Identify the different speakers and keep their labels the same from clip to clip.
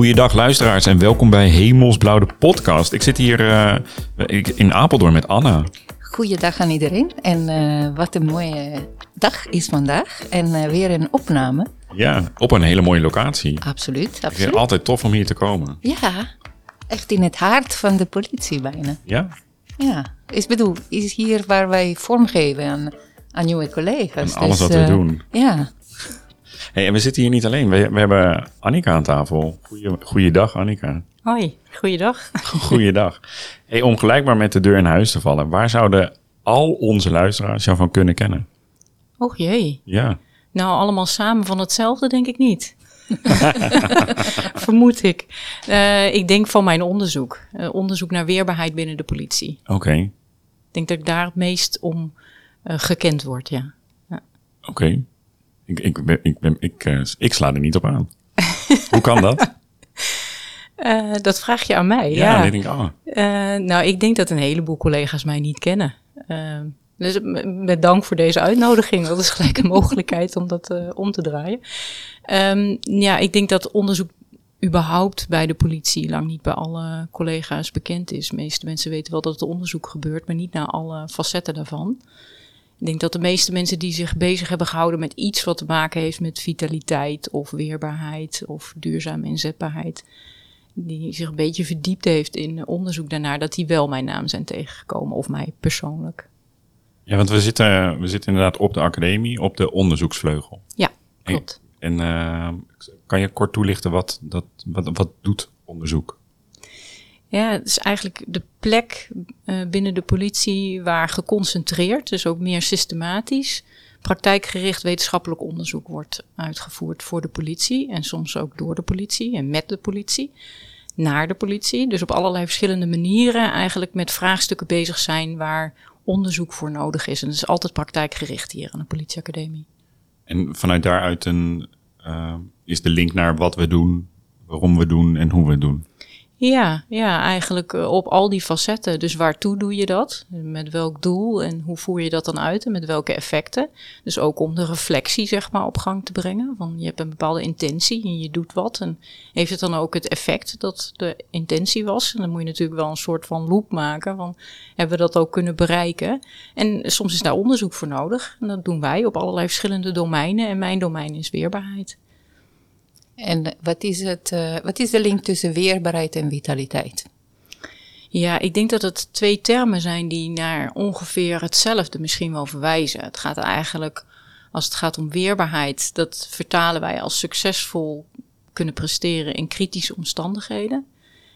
Speaker 1: Goeiedag luisteraars en welkom bij Hemelsblauw de podcast. Ik zit hier uh, in Apeldoorn met Anna.
Speaker 2: Goeiedag aan iedereen en uh, wat een mooie dag is vandaag en uh, weer een opname.
Speaker 1: Ja, op een hele mooie locatie.
Speaker 2: Absoluut, absoluut.
Speaker 1: Het is altijd tof om hier te komen.
Speaker 2: Ja, echt in het hart van de politie bijna.
Speaker 1: Ja?
Speaker 2: Ja, ik bedoel, is hier waar wij vormgeven aan, aan nieuwe collega's.
Speaker 1: En alles dus, wat we doen.
Speaker 2: Ja.
Speaker 1: Hey, en we zitten hier niet alleen. We, we hebben Annika aan tafel. Goeie, goeiedag, Annika.
Speaker 3: Hoi, goeiedag.
Speaker 1: Goeiedag. Hey, om gelijk maar met de deur in huis te vallen. Waar zouden al onze luisteraars jou van kunnen kennen?
Speaker 3: Och jee.
Speaker 1: Ja.
Speaker 3: Nou, allemaal samen van hetzelfde denk ik niet. Vermoed ik. Uh, ik denk van mijn onderzoek. Uh, onderzoek naar weerbaarheid binnen de politie.
Speaker 1: Oké. Okay.
Speaker 3: Ik denk dat ik daar het meest om uh, gekend word, ja. ja.
Speaker 1: Oké. Okay. Ik, ik, ik, ik, uh, ik sla er niet op aan. Hoe kan dat?
Speaker 3: Uh, dat vraag je aan mij.
Speaker 1: Ja,
Speaker 3: ja.
Speaker 1: denk ik, oh.
Speaker 3: uh, nou, ik denk dat een heleboel collega's mij niet kennen. dus met dank voor deze uitnodiging. Dat is gelijk een mogelijkheid om dat om te draaien. Um, ja, ik denk dat onderzoek überhaupt bij de politie lang niet bij alle collega's bekend is. De meeste mensen weten wel dat er onderzoek gebeurt, maar niet naar alle facetten daarvan. Ik denk dat de meeste mensen die zich bezig hebben gehouden met iets wat te maken heeft met vitaliteit of weerbaarheid of duurzame inzetbaarheid, die zich een beetje verdiept heeft in onderzoek daarnaar, dat die wel mijn naam zijn tegengekomen of mij persoonlijk.
Speaker 1: Ja, want we zitten, we zitten inderdaad op de academie, op de onderzoeksvleugel.
Speaker 3: Ja, klopt.
Speaker 1: En, en uh, kan je kort toelichten wat, dat, wat, wat doet onderzoek?
Speaker 3: Ja, het is eigenlijk de plek uh, binnen de politie waar geconcentreerd, dus ook meer systematisch, praktijkgericht wetenschappelijk onderzoek wordt uitgevoerd voor de politie en soms ook door de politie en met de politie naar de politie. Dus op allerlei verschillende manieren eigenlijk met vraagstukken bezig zijn waar onderzoek voor nodig is. En dat is altijd praktijkgericht hier aan de politieacademie.
Speaker 1: En vanuit daaruit een, uh, is de link naar wat we doen, waarom we doen en hoe we het doen?
Speaker 3: Ja, ja, eigenlijk eh, op al die facetten. Dus waartoe doe je dat? Met welk doel en hoe voer je dat dan uit en met welke effecten? Dus ook om de reflectie zeg maar op gang te brengen. Van je hebt een bepaalde intentie en je doet wat. En heeft het dan ook het effect dat de intentie was? En dan moet je natuurlijk wel een soort van loop maken van hebben we dat ook kunnen bereiken? En soms is daar onderzoek voor nodig. En dat doen wij op allerlei verschillende domeinen. En mijn domein is weerbaarheid.
Speaker 2: En wat is, het, uh, wat is de link tussen weerbaarheid en vitaliteit?
Speaker 3: Ja, ik denk dat het twee termen zijn die naar ongeveer hetzelfde misschien wel verwijzen. Het gaat eigenlijk, als het gaat om weerbaarheid, dat vertalen wij als succesvol kunnen presteren in kritische omstandigheden.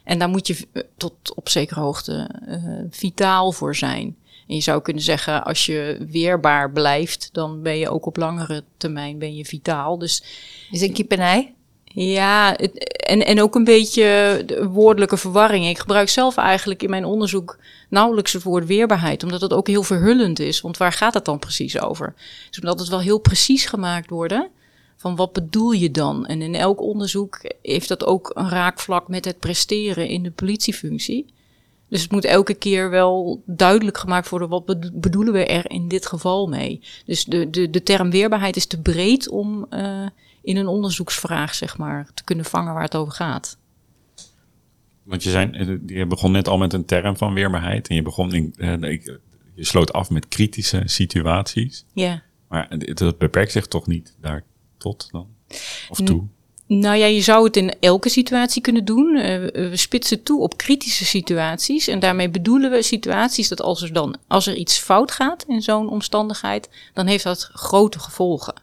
Speaker 3: En daar moet je tot op zekere hoogte uh, vitaal voor zijn. En je zou kunnen zeggen, als je weerbaar blijft, dan ben je ook op langere termijn ben je vitaal. Dus
Speaker 2: is een kip en ei?
Speaker 3: Ja, en, en ook een beetje woordelijke verwarring. Ik gebruik zelf eigenlijk in mijn onderzoek nauwelijks het woord weerbaarheid, omdat het ook heel verhullend is. Want waar gaat het dan precies over? Dus omdat het wel heel precies gemaakt worden van wat bedoel je dan? En in elk onderzoek heeft dat ook een raakvlak met het presteren in de politiefunctie. Dus het moet elke keer wel duidelijk gemaakt worden, wat bedoelen we er in dit geval mee? Dus de, de, de term weerbaarheid is te breed om uh, in een onderzoeksvraag, zeg maar, te kunnen vangen waar het over gaat.
Speaker 1: Want je, zijn, je begon net al met een term van weerbaarheid en je begon in, je sloot af met kritische situaties.
Speaker 3: Ja.
Speaker 1: Maar het beperkt zich toch niet daar tot dan? Of toe?
Speaker 3: Nou ja, je zou het in elke situatie kunnen doen. Uh, we spitsen toe op kritische situaties. En daarmee bedoelen we situaties dat als er dan als er iets fout gaat in zo'n omstandigheid, dan heeft dat grote gevolgen.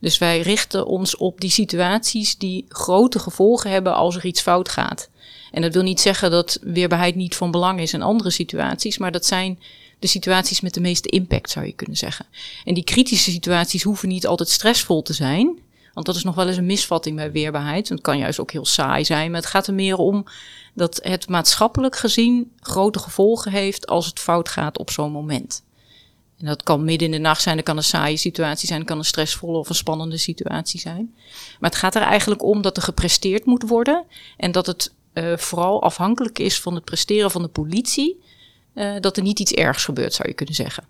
Speaker 3: Dus wij richten ons op die situaties die grote gevolgen hebben als er iets fout gaat. En dat wil niet zeggen dat weerbaarheid niet van belang is in andere situaties, maar dat zijn de situaties met de meeste impact, zou je kunnen zeggen. En die kritische situaties hoeven niet altijd stressvol te zijn. Want dat is nog wel eens een misvatting bij weerbaarheid. Het kan juist ook heel saai zijn. Maar het gaat er meer om dat het maatschappelijk gezien grote gevolgen heeft als het fout gaat op zo'n moment. En dat kan midden in de nacht zijn, dat kan een saaie situatie zijn, dat kan een stressvolle of een spannende situatie zijn. Maar het gaat er eigenlijk om dat er gepresteerd moet worden en dat het uh, vooral afhankelijk is van het presteren van de politie, uh, dat er niet iets ergs gebeurt, zou je kunnen zeggen.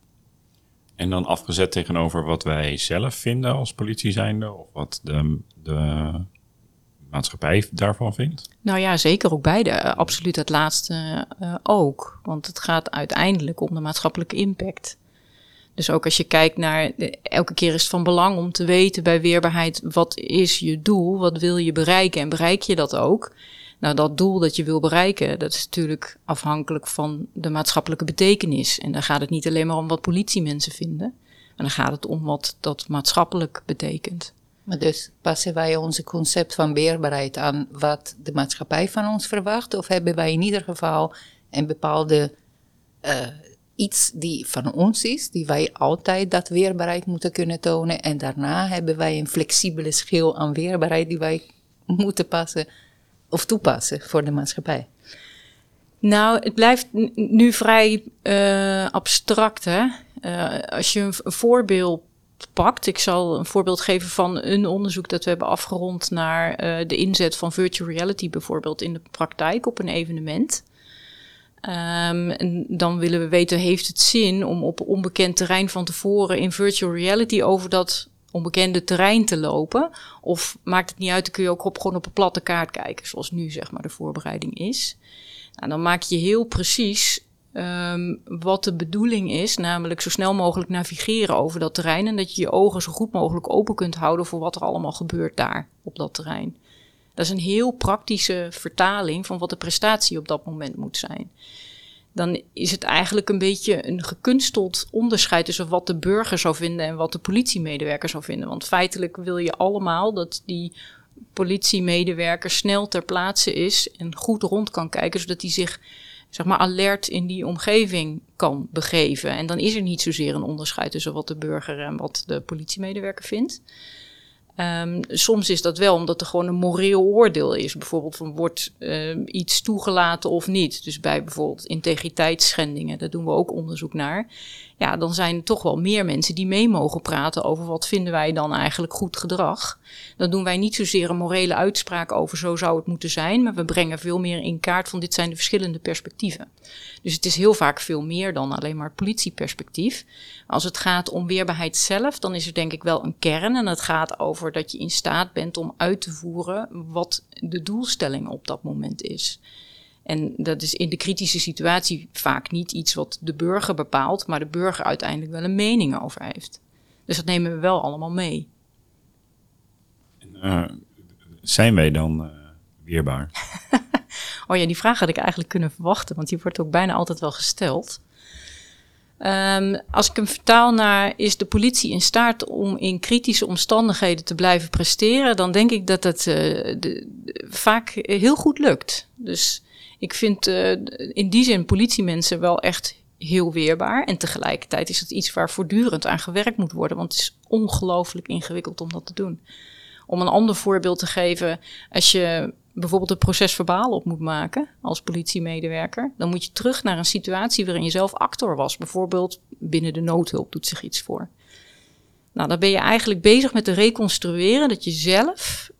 Speaker 1: En dan afgezet tegenover wat wij zelf vinden als politie zijnde, of wat de, de maatschappij daarvan vindt?
Speaker 3: Nou ja, zeker ook beide. Uh, absoluut het laatste uh, ook. Want het gaat uiteindelijk om de maatschappelijke impact. Dus ook als je kijkt naar, elke keer is het van belang om te weten bij weerbaarheid, wat is je doel, wat wil je bereiken en bereik je dat ook? Nou, dat doel dat je wil bereiken, dat is natuurlijk afhankelijk van de maatschappelijke betekenis. En dan gaat het niet alleen maar om wat politiemensen vinden, maar dan gaat het om wat dat maatschappelijk betekent.
Speaker 2: Maar dus passen wij onze concept van weerbaarheid aan wat de maatschappij van ons verwacht? Of hebben wij in ieder geval een bepaalde uh, iets die van ons is, die wij altijd dat weerbaarheid moeten kunnen tonen. En daarna hebben wij een flexibele schil aan weerbaarheid die wij moeten passen of toepassen voor de maatschappij.
Speaker 3: Nou, het blijft nu vrij uh, abstract. Hè? Uh, als je een, voorbeeld pakt. Ik zal een voorbeeld geven van een onderzoek dat we hebben afgerond naar uh, de inzet van virtual reality bijvoorbeeld in de praktijk op een evenement. Um, en dan willen we weten, heeft het zin om op onbekend terrein van tevoren in virtual reality over dat onbekende terrein te lopen? Of maakt het niet uit, dan kun je ook op, gewoon op een platte kaart kijken, zoals nu zeg maar de voorbereiding is. Nou, dan maak je heel precies um, wat de bedoeling is, namelijk zo snel mogelijk navigeren over dat terrein en dat je je ogen zo goed mogelijk open kunt houden voor wat er allemaal gebeurt daar op dat terrein. Dat is een heel praktische vertaling van wat de prestatie op dat moment moet zijn. Dan is het eigenlijk een beetje een gekunsteld onderscheid tussen wat de burger zou vinden en wat de politiemedewerker zou vinden. Want feitelijk wil je allemaal dat die politiemedewerker snel ter plaatse is en goed rond kan kijken, zodat hij zich zeg maar alert in die omgeving kan begeven. En dan is er niet zozeer een onderscheid tussen wat de burger en wat de politiemedewerker vindt. Um, soms is dat wel omdat er gewoon een moreel oordeel is. Bijvoorbeeld van wordt uh, iets toegelaten of niet. Dus bij bijvoorbeeld integriteitsschendingen, daar doen we ook onderzoek naar. Ja, dan zijn er toch wel meer mensen die mee mogen praten over wat vinden wij dan eigenlijk goed gedrag. Dan doen wij niet zozeer een morele uitspraak over zo zou het moeten zijn, maar we brengen veel meer in kaart van dit zijn de verschillende perspectieven. Dus het is heel vaak veel meer dan alleen maar politieperspectief. Als het gaat om weerbaarheid zelf, dan is er denk ik wel een kern. En het gaat over dat je in staat bent om uit te voeren wat de doelstelling op dat moment is. En dat is in de kritische situatie vaak niet iets wat de burger bepaalt, maar de burger uiteindelijk wel een mening over heeft. Dus dat nemen we wel allemaal mee.
Speaker 1: Uh, zijn wij dan uh, weerbaar?
Speaker 3: oh ja, die vraag had ik eigenlijk kunnen verwachten, want die wordt ook bijna altijd wel gesteld. Um, als ik hem vertaal naar is de politie in staat om in kritische omstandigheden te blijven presteren, dan denk ik dat dat uh, de, vaak heel goed lukt. Dus ik vind uh, in die zin politiemensen wel echt heel weerbaar. En tegelijkertijd is het iets waar voortdurend aan gewerkt moet worden, want het is ongelooflijk ingewikkeld om dat te doen. Om een ander voorbeeld te geven, als je bijvoorbeeld een proces verbaal op moet maken als politiemedewerker, dan moet je terug naar een situatie waarin je zelf actor was. Bijvoorbeeld binnen de noodhulp doet zich iets voor. Nou, dan ben je eigenlijk bezig met te reconstrueren dat je zelf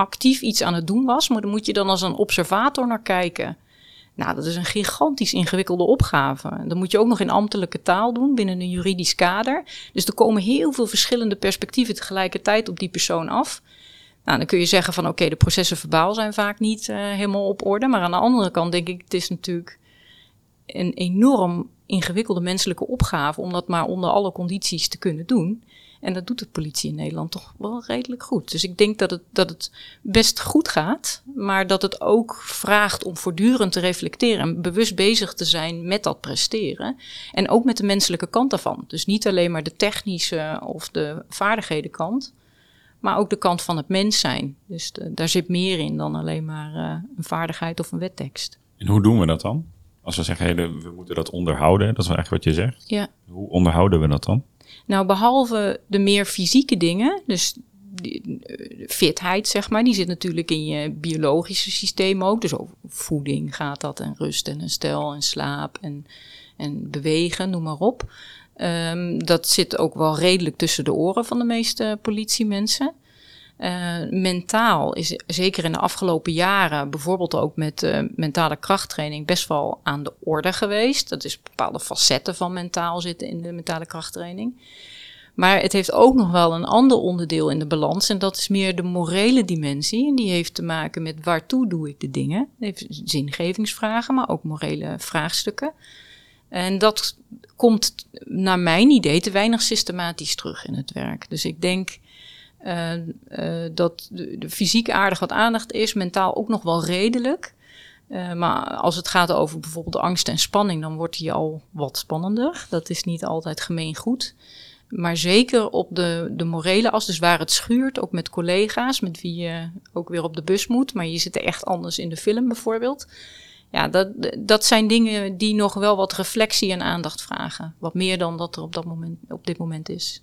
Speaker 3: actief iets aan het doen was, maar dan moet je dan als een observator naar kijken. Nou, dat is een gigantisch ingewikkelde opgave. Dan moet je ook nog in ambtelijke taal doen binnen een juridisch kader. Dus er komen heel veel verschillende perspectieven tegelijkertijd op die persoon af. Nou, dan kun je zeggen van oké, de processen verbaal zijn vaak niet uh, helemaal op orde. Maar aan de andere kant denk ik, het is natuurlijk een enorm ingewikkelde menselijke opgave om dat maar onder alle condities te kunnen doen. En dat doet de politie in Nederland toch wel redelijk goed. Dus ik denk dat het, dat het best goed gaat, maar dat het ook vraagt om voortdurend te reflecteren en bewust bezig te zijn met dat presteren. En ook met de menselijke kant daarvan. Dus niet alleen maar de technische of de vaardighedenkant, maar ook de kant van het mens zijn. Dus daar zit meer in dan alleen maar uh, een vaardigheid of een wettekst.
Speaker 1: En hoe doen we dat dan? Als we zeggen, hey, we moeten dat onderhouden, dat is wel echt wat je zegt.
Speaker 3: Ja.
Speaker 1: Hoe onderhouden we dat dan?
Speaker 3: Nou, behalve de meer fysieke dingen, dus die, fitheid, zeg maar, die zit natuurlijk in je biologische systeem ook. Dus over voeding gaat dat, en rust en herstel en slaap en, en bewegen, noem maar op. Um, dat zit ook wel redelijk tussen de oren van de meeste politiemensen. Uh, mentaal is zeker in de afgelopen jaren, bijvoorbeeld ook met uh, mentale krachttraining, best wel aan de orde geweest. Dat is bepaalde facetten van mentaal zitten in de mentale krachttraining. Maar het heeft ook nog wel een ander onderdeel in de balans. En dat is meer de morele dimensie. En die heeft te maken met waartoe doe ik de dingen. Heeft zingevingsvragen, maar ook morele vraagstukken. En dat komt naar mijn idee te weinig systematisch terug in het werk. Dus ik denk uh, dat de, fysiek aardig wat aandacht is, mentaal ook nog wel redelijk. Uh, maar als het gaat over bijvoorbeeld angst en spanning, dan wordt die al wat spannender. Dat is niet altijd gemeen goed. Maar zeker op de, de morele as, dus waar het schuurt, ook met collega's, met wie je ook weer op de bus moet. Maar je zit er echt anders in de film bijvoorbeeld. Ja, dat, dat zijn dingen die nog wel wat reflectie en aandacht vragen. Wat meer dan dat er op, dat moment, op dit moment is.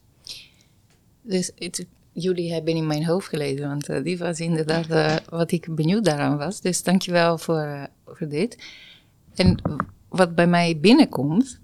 Speaker 2: Dus het, jullie hebben in mijn hoofd gelezen, want uh, die was inderdaad uh, wat ik benieuwd daaraan was. Dus dankjewel voor, uh, voor dit. En wat bij mij binnenkomt,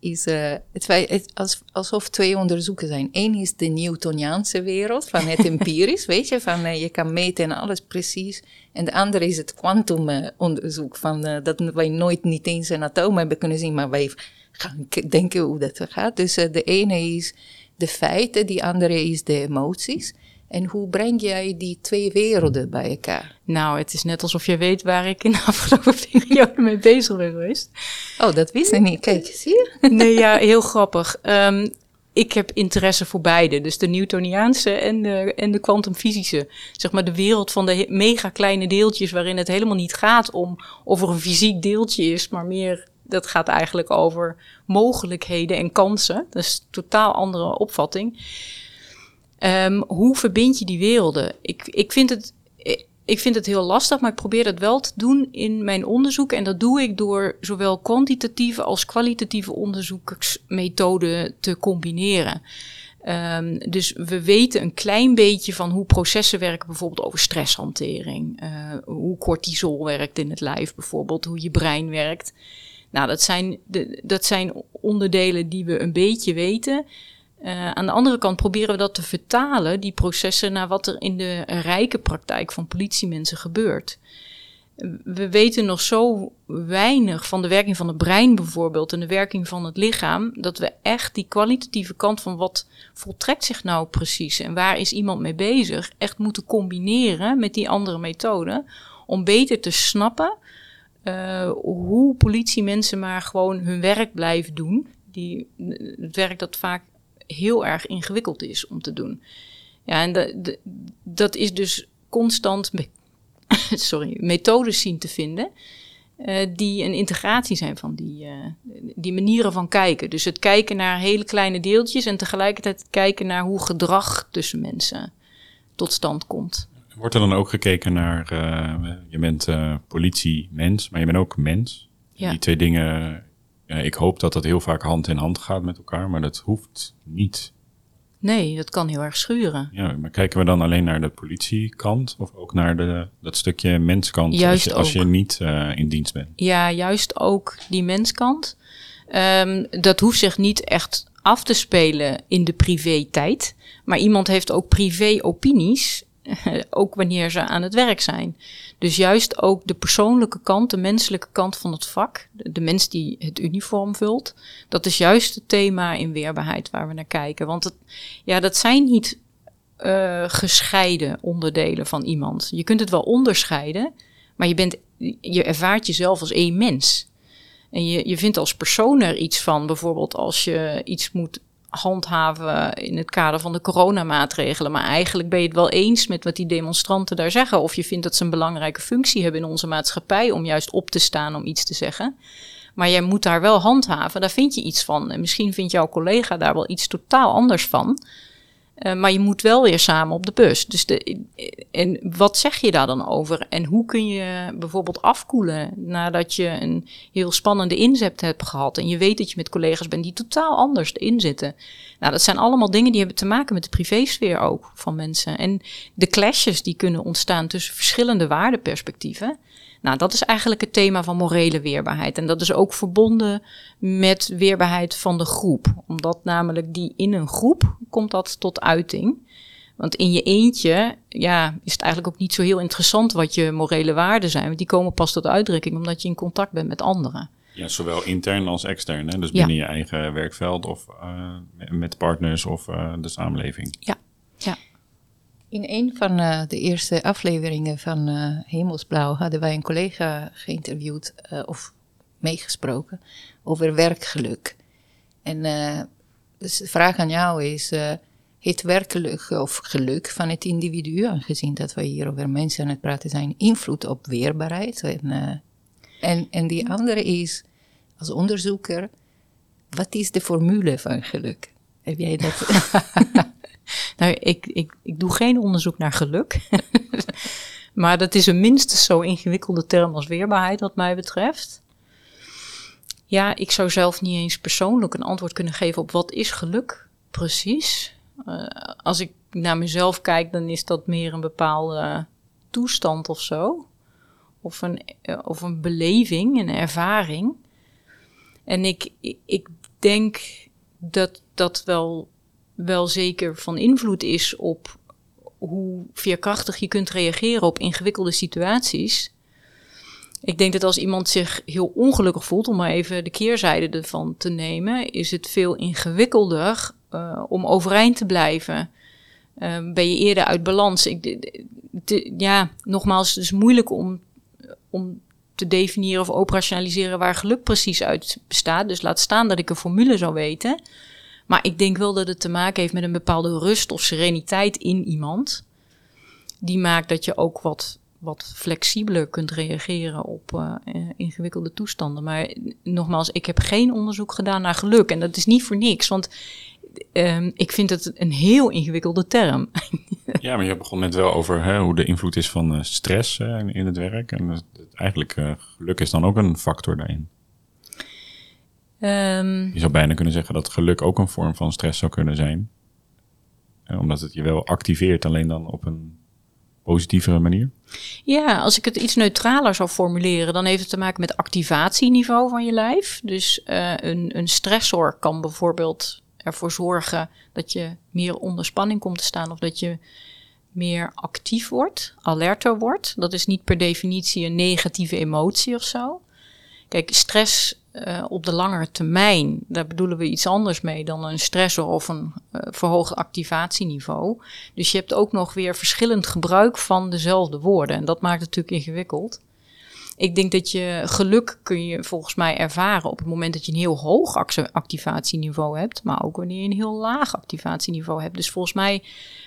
Speaker 2: is het, als, alsof twee onderzoeken zijn. Eén is de Newtoniaanse wereld van het empirisch, weet je, van je kan meten en alles precies. En de andere is het kwantumonderzoek, van dat wij nooit niet eens een atoom hebben kunnen zien, maar wij gaan denken hoe dat gaat. Dus de ene is de feiten, die andere is de emoties. En hoe breng jij die twee werelden bij elkaar?
Speaker 3: Nou, het is net alsof je weet waar ik in de afgelopen periode mee bezig ben geweest.
Speaker 2: Oh, dat wist ik niet. Kijk, zie je?
Speaker 3: Nee, ja, heel grappig. Um, ik heb interesse voor beide. Dus de Newtoniaanse en de, en de kwantumfysische. Zeg maar de wereld van de mega kleine deeltjes, waarin het helemaal niet gaat om of er een fysiek deeltje is, maar meer dat gaat eigenlijk over mogelijkheden en kansen. Dat is een totaal andere opvatting. Um, hoe verbind je die werelden? Ik, ik, vind het, ik vind het heel lastig, maar ik probeer dat wel te doen in mijn onderzoek. En dat doe ik door zowel kwantitatieve als kwalitatieve onderzoeksmethoden te combineren. Um, dus we weten een klein beetje van hoe processen werken, bijvoorbeeld over stresshantering. Uh, hoe cortisol werkt in het lijf, bijvoorbeeld, hoe je brein werkt. Nou, dat zijn, de, dat zijn onderdelen die we een beetje weten. Uh, aan de andere kant proberen we dat te vertalen, die processen, naar wat er in de rijke praktijk van politiemensen gebeurt. We weten nog zo weinig van de werking van het brein bijvoorbeeld en de werking van het lichaam, dat we echt die kwalitatieve kant van wat voltrekt zich nou precies en waar is iemand mee bezig, echt moeten combineren met die andere methoden om beter te snappen uh, hoe politiemensen maar gewoon hun werk blijven doen. Die, het werk dat vaak heel erg ingewikkeld is om te doen. Ja, en dat is dus constant sorry, methodes zien te vinden. Uh, die een integratie zijn van die, die manieren van kijken. Dus het kijken naar hele kleine deeltjes en tegelijkertijd kijken naar hoe gedrag tussen mensen tot stand komt.
Speaker 1: Wordt er dan ook gekeken naar, uh, je bent uh, politie, mens, maar je bent ook mens. Ja. Die twee dingen, uh, ik hoop dat dat heel vaak hand in hand gaat met elkaar, maar dat hoeft niet.
Speaker 3: Nee, dat kan heel erg schuren.
Speaker 1: Ja, maar kijken we dan alleen naar de politiekant of ook naar de, dat stukje menskant
Speaker 3: juist
Speaker 1: als je, als je niet in dienst bent?
Speaker 3: Ja, juist ook die menskant. Um, dat hoeft zich niet echt af te spelen in de privé-tijd. Maar iemand heeft ook privé-opinies ook wanneer ze aan het werk zijn. Dus juist ook de persoonlijke kant, de menselijke kant van het vak, de, mens die het uniform vult, dat is juist het thema in weerbaarheid waar we naar kijken. Want ja, dat zijn niet uh, gescheiden onderdelen van iemand. Je kunt het wel onderscheiden, maar je, bent, je ervaart jezelf als één mens. En je, je vindt als persoon er iets van, bijvoorbeeld als je iets moet handhaven in het kader van de coronamaatregelen. Maar eigenlijk ben je het wel eens met wat die demonstranten daar zeggen. Of je vindt dat ze een belangrijke functie hebben in onze maatschappij om juist op te staan om iets te zeggen. Maar jij moet daar wel handhaven, daar vind je iets van. En misschien vindt jouw collega daar wel iets totaal anders van. Uh, maar je moet wel weer samen op de bus. Dus de, en wat zeg je daar dan over? En hoe kun je bijvoorbeeld afkoelen nadat je een heel spannende inzet hebt gehad en je weet dat je met collega's bent die totaal anders inzitten? Nou, dat zijn allemaal dingen die hebben te maken met de privésfeer ook van mensen. En de clashes die kunnen ontstaan tussen verschillende waardeperspectieven. Nou, dat is eigenlijk het thema van morele weerbaarheid. En dat is ook verbonden met weerbaarheid van de groep. Omdat namelijk die in een groep komt dat tot uiting. Want in je eentje ja, is het eigenlijk ook niet zo heel interessant wat je morele waarden zijn. Want die komen pas tot uitdrukking omdat je in contact bent met anderen.
Speaker 1: Ja, zowel intern als extern. Hè? Dus binnen je eigen werkveld of uh, met partners of uh, de samenleving.
Speaker 3: Ja.
Speaker 2: In een van uh, de eerste afleveringen van Hemelsblauw hadden wij een collega geïnterviewd of meegesproken over werkgeluk. En dus de vraag aan jou is: het werkgeluk of geluk van het individu, aangezien dat we hier over mensen aan het praten zijn, invloed op weerbaarheid? En, en, en die andere is, als onderzoeker, wat is de formule van geluk? Heb jij dat?
Speaker 3: nou, ik, ik, ik doe geen onderzoek naar geluk. maar dat is een minstens zo ingewikkelde term als weerbaarheid, wat mij betreft. Ja, ik zou zelf niet eens persoonlijk een antwoord kunnen geven op wat is geluk precies. Uh, als ik naar mezelf kijk, dan is dat meer een bepaalde toestand of zo of een, eh, of een beleving, een ervaring. En ik, ik denk dat dat wel, wel zeker van invloed is op hoe veerkrachtig je kunt reageren op ingewikkelde situaties. Ik denk dat als iemand zich heel ongelukkig voelt, om maar even de keerzijde ervan te nemen, is het veel ingewikkelder uh, om overeind te blijven. Uh, ben je eerder uit balans? Ik, ja, nogmaals, het is moeilijk om om te definiëren of operationaliseren waar geluk precies uit bestaat. Dus laat staan dat ik een formule zou weten. Maar ik denk wel dat het te maken heeft met een bepaalde rust of sereniteit in iemand. Die maakt dat je ook wat, wat flexibeler kunt reageren op uh, ingewikkelde toestanden. Maar nogmaals, ik heb geen onderzoek gedaan naar geluk. En dat is niet voor niks. Want um, ik vind het een heel ingewikkelde term.
Speaker 1: ja, maar je begon net wel over hè, hoe de invloed is van uh, stress uh, in het werk. En uh, eigenlijk geluk is dan ook een factor daarin. Um, je zou bijna kunnen zeggen dat geluk ook een vorm van stress zou kunnen zijn. omdat het je wel activeert, alleen dan op een positievere manier?
Speaker 3: Ja, als ik het iets neutraler zou formuleren, dan heeft het te maken met activatieniveau van je lijf. Dus een, een stressor kan bijvoorbeeld ervoor zorgen dat je meer onder spanning komt te staan of dat je meer actief wordt, alerter wordt. Dat is niet per definitie een negatieve emotie of zo. Kijk, stress uh, op de langere termijn, daar bedoelen we iets anders mee dan een stressor of een uh, verhoogd activatieniveau. Dus je hebt ook nog weer verschillend gebruik van dezelfde woorden. En dat maakt het natuurlijk ingewikkeld. Ik denk dat je geluk kun je volgens mij ervaren op het moment dat je een heel hoog activatieniveau hebt, maar ook wanneer je een heel laag activatieniveau hebt. Dus volgens mij,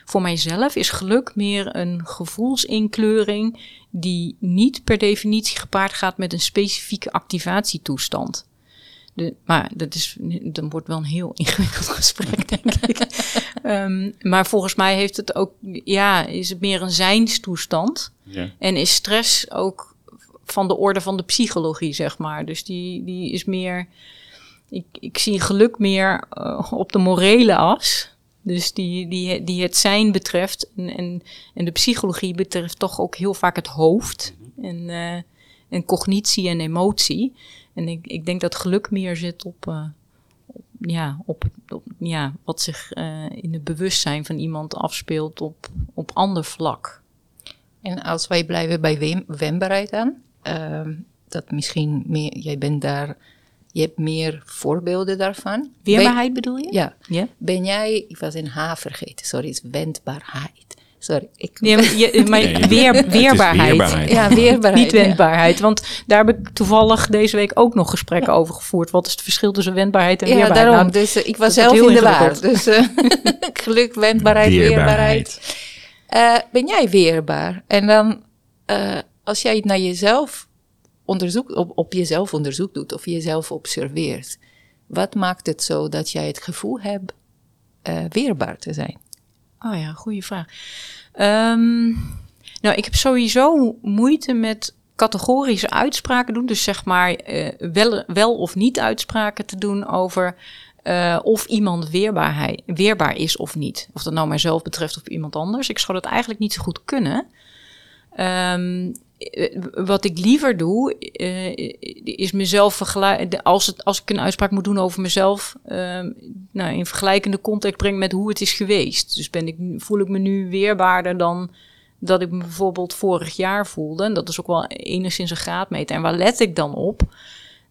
Speaker 3: voor mijzelf is geluk meer een gevoelsinkleuring die niet per definitie gepaard gaat met een specifieke activatietoestand. De, maar dat is, dan wordt wel een heel ingewikkeld gesprek, denk ik. um, maar volgens mij heeft het ook, ja, is het meer een zijnstoestand. Ja. En is stress ook van de orde van de psychologie, zeg maar. Dus die, die is meer. Ik, ik zie geluk meer uh, op de morele as. Dus die, die, die het zijn betreft. En, en, en de psychologie betreft toch ook heel vaak het hoofd. En, uh, en cognitie en emotie. En ik, ik denk dat geluk meer zit op. Uh, op ja, op, op, ja, wat zich in het bewustzijn van iemand afspeelt op, op ander vlak.
Speaker 2: En als wij blijven bij wendbaarheid aan, Ehm, dat misschien meer, jij bent daar, je hebt meer voorbeelden daarvan.
Speaker 3: Weerbaarheid bedoel je?
Speaker 2: Ja. ja. Ben jij, ik was een H vergeten, sorry, is wendbaarheid. Sorry. Ik
Speaker 3: ja, maar weer, weerbaarheid.
Speaker 2: Ja, weerbaarheid.
Speaker 3: Niet wendbaarheid. Want daar heb ik toevallig deze week ook nog gesprekken over gevoerd. Wat is het verschil tussen wendbaarheid en ja, weerbaarheid?
Speaker 2: Ja, daarom. Nou, dus uh, ik was zelf in de war. Dus uh, geluk, wendbaarheid, weerbaarheid. weerbaarheid. Uh, ben jij weerbaar? En dan als jij naar jezelf onderzoek, op, op jezelf onderzoek doet of jezelf observeert, wat maakt het zo dat jij het gevoel hebt uh, weerbaar te zijn?
Speaker 3: Oh ja, goede vraag. Um, nou, ik heb sowieso moeite met categorische uitspraken doen. Dus zeg maar uh, wel, wel of niet uitspraken te doen over uh, of iemand weerbaarheid, weerbaar is of niet. Of dat nou mijzelf betreft of iemand anders. Ik zou dat eigenlijk niet zo goed kunnen. Um, eh, wat ik liever doe, uh, is mezelf vergelijken. Als, als ik een uitspraak moet doen over mezelf, uh, nou, in vergelijkende context brengen met hoe het is geweest. Dus ben ik, voel ik me nu weerbaarder dan dat ik me bijvoorbeeld vorig jaar voelde. En dat is ook wel enigszins een graadmeter. En waar let ik dan op?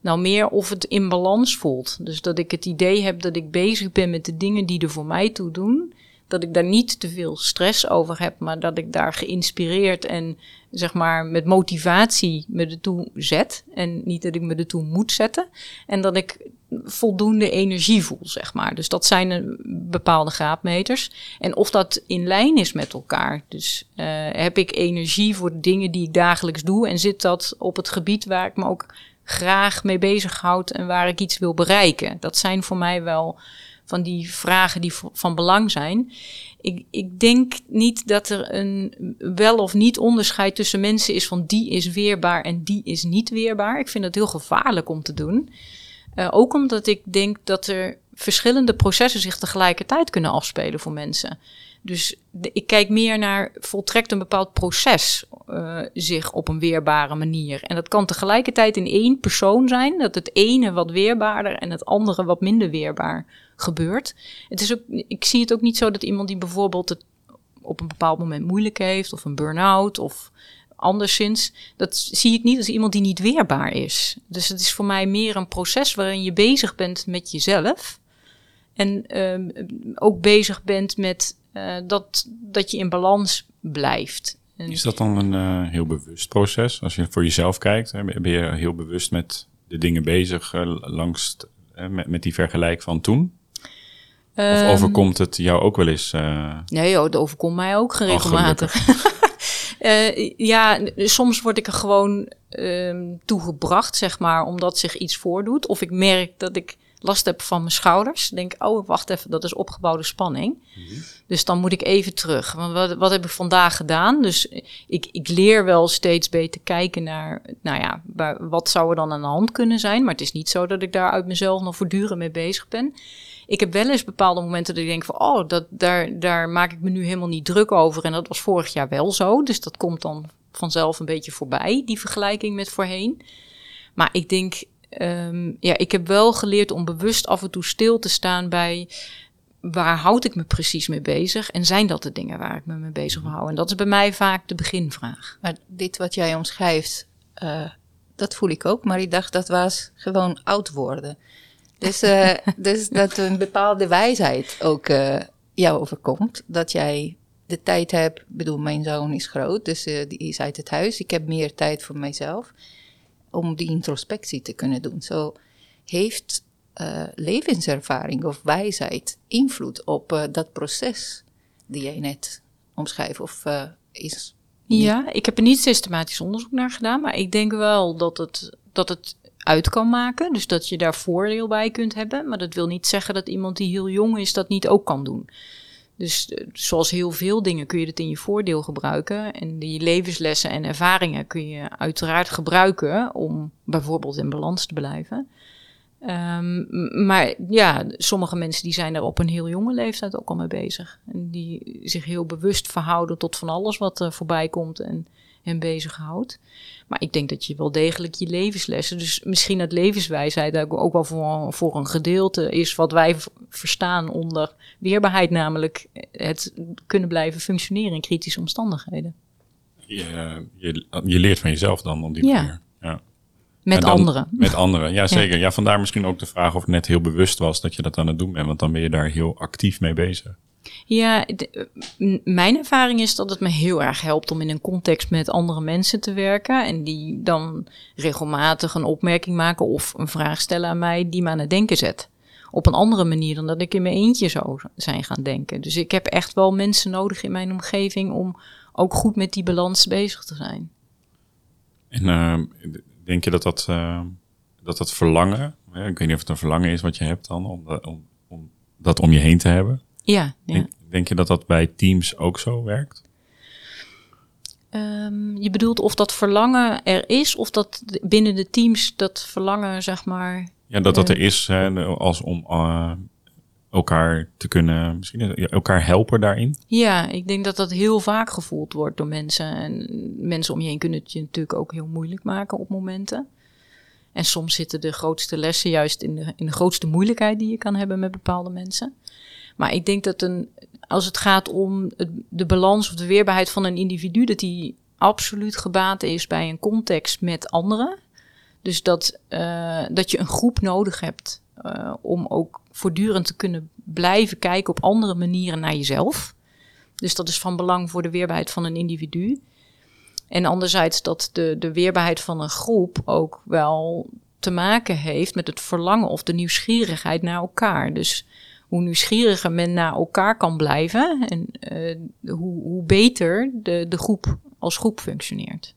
Speaker 3: Nou, meer of het in balans voelt. Dus dat ik het idee heb dat ik bezig ben met de dingen die er voor mij toe doen. Dat ik daar niet te veel stress over heb, maar dat ik daar geïnspireerd en zeg maar met motivatie me ertoe zet. En niet dat ik me ertoe moet zetten. En dat ik voldoende energie voel, zeg maar. Dus dat zijn bepaalde graadmeters. En of dat in lijn is met elkaar. Dus uh, heb ik energie voor de dingen die ik dagelijks doe en zit dat op het gebied waar ik me ook graag mee bezighoud en waar ik iets wil bereiken. Dat zijn voor mij wel van die vragen die van belang zijn. Ik, ik denk niet dat er een wel of niet onderscheid tussen mensen is van die is weerbaar en die is niet weerbaar. Ik vind dat heel gevaarlijk om te doen. Uh, ook omdat ik denk dat er verschillende processen zich tegelijkertijd kunnen afspelen voor mensen. Dus ik kijk meer naar, voltrekt een bepaald proces uh, zich op een weerbare manier. En dat kan tegelijkertijd in één persoon zijn, dat het ene wat weerbaarder en het andere wat minder weerbaar gebeurt. Het is ook, ik zie het ook niet zo dat iemand die bijvoorbeeld het op een bepaald moment moeilijk heeft, of een burn-out, of anderszins, dat zie ik niet als iemand die niet weerbaar is. Dus het is voor mij meer een proces waarin je bezig bent met jezelf. En uh, ook bezig bent met uh, dat, dat je in balans blijft.
Speaker 1: Is dat dan een uh, heel bewust proces? Als je voor jezelf kijkt, ben je heel bewust met de dingen bezig uh, langs met, met die vergelijk van toen? Of ehm, overkomt het jou ook wel eens?
Speaker 3: nee, joh, het overkomt mij ook geregelmatig. Uh, ja, soms word ik er gewoon um, toegebracht, zeg maar, omdat zich iets voordoet. Of ik merk dat ik last heb van mijn schouders. Denk, oh, wacht even, dat is opgebouwde spanning. Dus dan moet ik even terug. Want wat, wat heb ik vandaag gedaan? Dus ik, ik leer wel steeds beter kijken naar, nou ja, wat zou er dan aan de hand kunnen zijn. Maar het is niet zo dat ik daar uit mezelf nog voortdurend mee bezig ben. Ik heb wel eens bepaalde momenten dat ik denk van, oh, dat, daar, daar maak ik me nu helemaal niet druk over. En dat was vorig jaar wel zo. Dus dat komt dan vanzelf een beetje voorbij, die vergelijking met voorheen. Maar ik denk, um, ja, ik heb wel geleerd om bewust af en toe stil te staan bij waar houd ik me precies mee bezig? En zijn dat de dingen waar ik me mee bezig wil houden? En dat is bij mij vaak de beginvraag.
Speaker 2: Maar dit wat jij omschrijft, uh, dat voel ik ook. Maar ik dacht dat was gewoon oud worden. Dus, uh, dus dat een bepaalde wijsheid ook uh, jou overkomt. Dat jij de tijd hebt. Ik bedoel, mijn zoon is groot, dus uh, die is uit het huis. Ik heb meer tijd voor mijzelf om die introspectie te kunnen doen. Zo heeft levenservaring of wijsheid invloed op dat proces die jij net omschrijft of is.
Speaker 3: Ja, ik heb er niet systematisch onderzoek naar gedaan, maar ik denk wel dat het, dat het uit kan maken. Dus dat je daar voordeel bij kunt hebben. Maar dat wil niet zeggen dat iemand die heel jong is dat niet ook kan doen. Dus eh, zoals heel veel dingen kun je het in je voordeel gebruiken. En die levenslessen en ervaringen kun je uiteraard gebruiken om bijvoorbeeld in balans te blijven. Um, maar ja, sommige mensen die zijn er op een heel jonge leeftijd ook al mee bezig. En die zich heel bewust verhouden tot van alles wat er voorbij komt en hen bezighoudt. Maar ik denk dat je wel degelijk je levenslessen, dus misschien het levenswijsheid ook wel voor, voor een gedeelte is wat wij verstaan onder weerbaarheid, namelijk het kunnen blijven functioneren in kritische omstandigheden.
Speaker 1: Je, je, je leert van jezelf dan op die ja. manier. Ja.
Speaker 3: Met anderen.
Speaker 1: Met anderen, ja zeker. Ja. vandaar misschien ook de vraag of het net heel bewust was dat je dat aan het doen bent, want dan ben je daar heel actief mee bezig.
Speaker 3: Ja, mijn ervaring is dat het me heel erg helpt om in een context met andere mensen te werken. En die dan regelmatig een opmerking maken of een vraag stellen aan mij die me aan het denken zet. Op een andere manier dan dat ik in mijn eentje zou zijn gaan denken. Dus ik heb echt wel mensen nodig in mijn omgeving om ook goed met die balans bezig te zijn.
Speaker 1: En uh, denk je dat dat, uh, dat, dat verlangen, ik weet niet of het een verlangen is wat je hebt dan, om, om, om dat om je heen te hebben?
Speaker 3: Ja,
Speaker 1: ja. Denk, je dat dat bij teams ook zo werkt?
Speaker 3: Um, je bedoelt of dat verlangen er is, of dat binnen de teams dat verlangen, zeg maar.
Speaker 1: Ja, dat dat er is, hè, als om uh, elkaar te kunnen, misschien elkaar helpen daarin.
Speaker 3: Ja, ik denk dat dat heel vaak gevoeld wordt door mensen. En mensen om je heen kunnen het je natuurlijk ook heel moeilijk maken op momenten. En soms zitten de grootste lessen juist in de, in de grootste moeilijkheid die je kan hebben met bepaalde mensen. Maar ik denk dat een, als het gaat om de balans of de weerbaarheid van een individu, dat die absoluut gebaat is bij een context met anderen. Dus dat, dat je een groep nodig hebt om ook voortdurend te kunnen blijven kijken op andere manieren naar jezelf. Dus dat is van belang voor de weerbaarheid van een individu. En anderzijds dat de, de weerbaarheid van een groep ook wel te maken heeft met het verlangen of de nieuwsgierigheid naar elkaar. Dus hoe nieuwsgieriger men naar elkaar kan blijven en uh, hoe, hoe beter de, de groep als groep functioneert.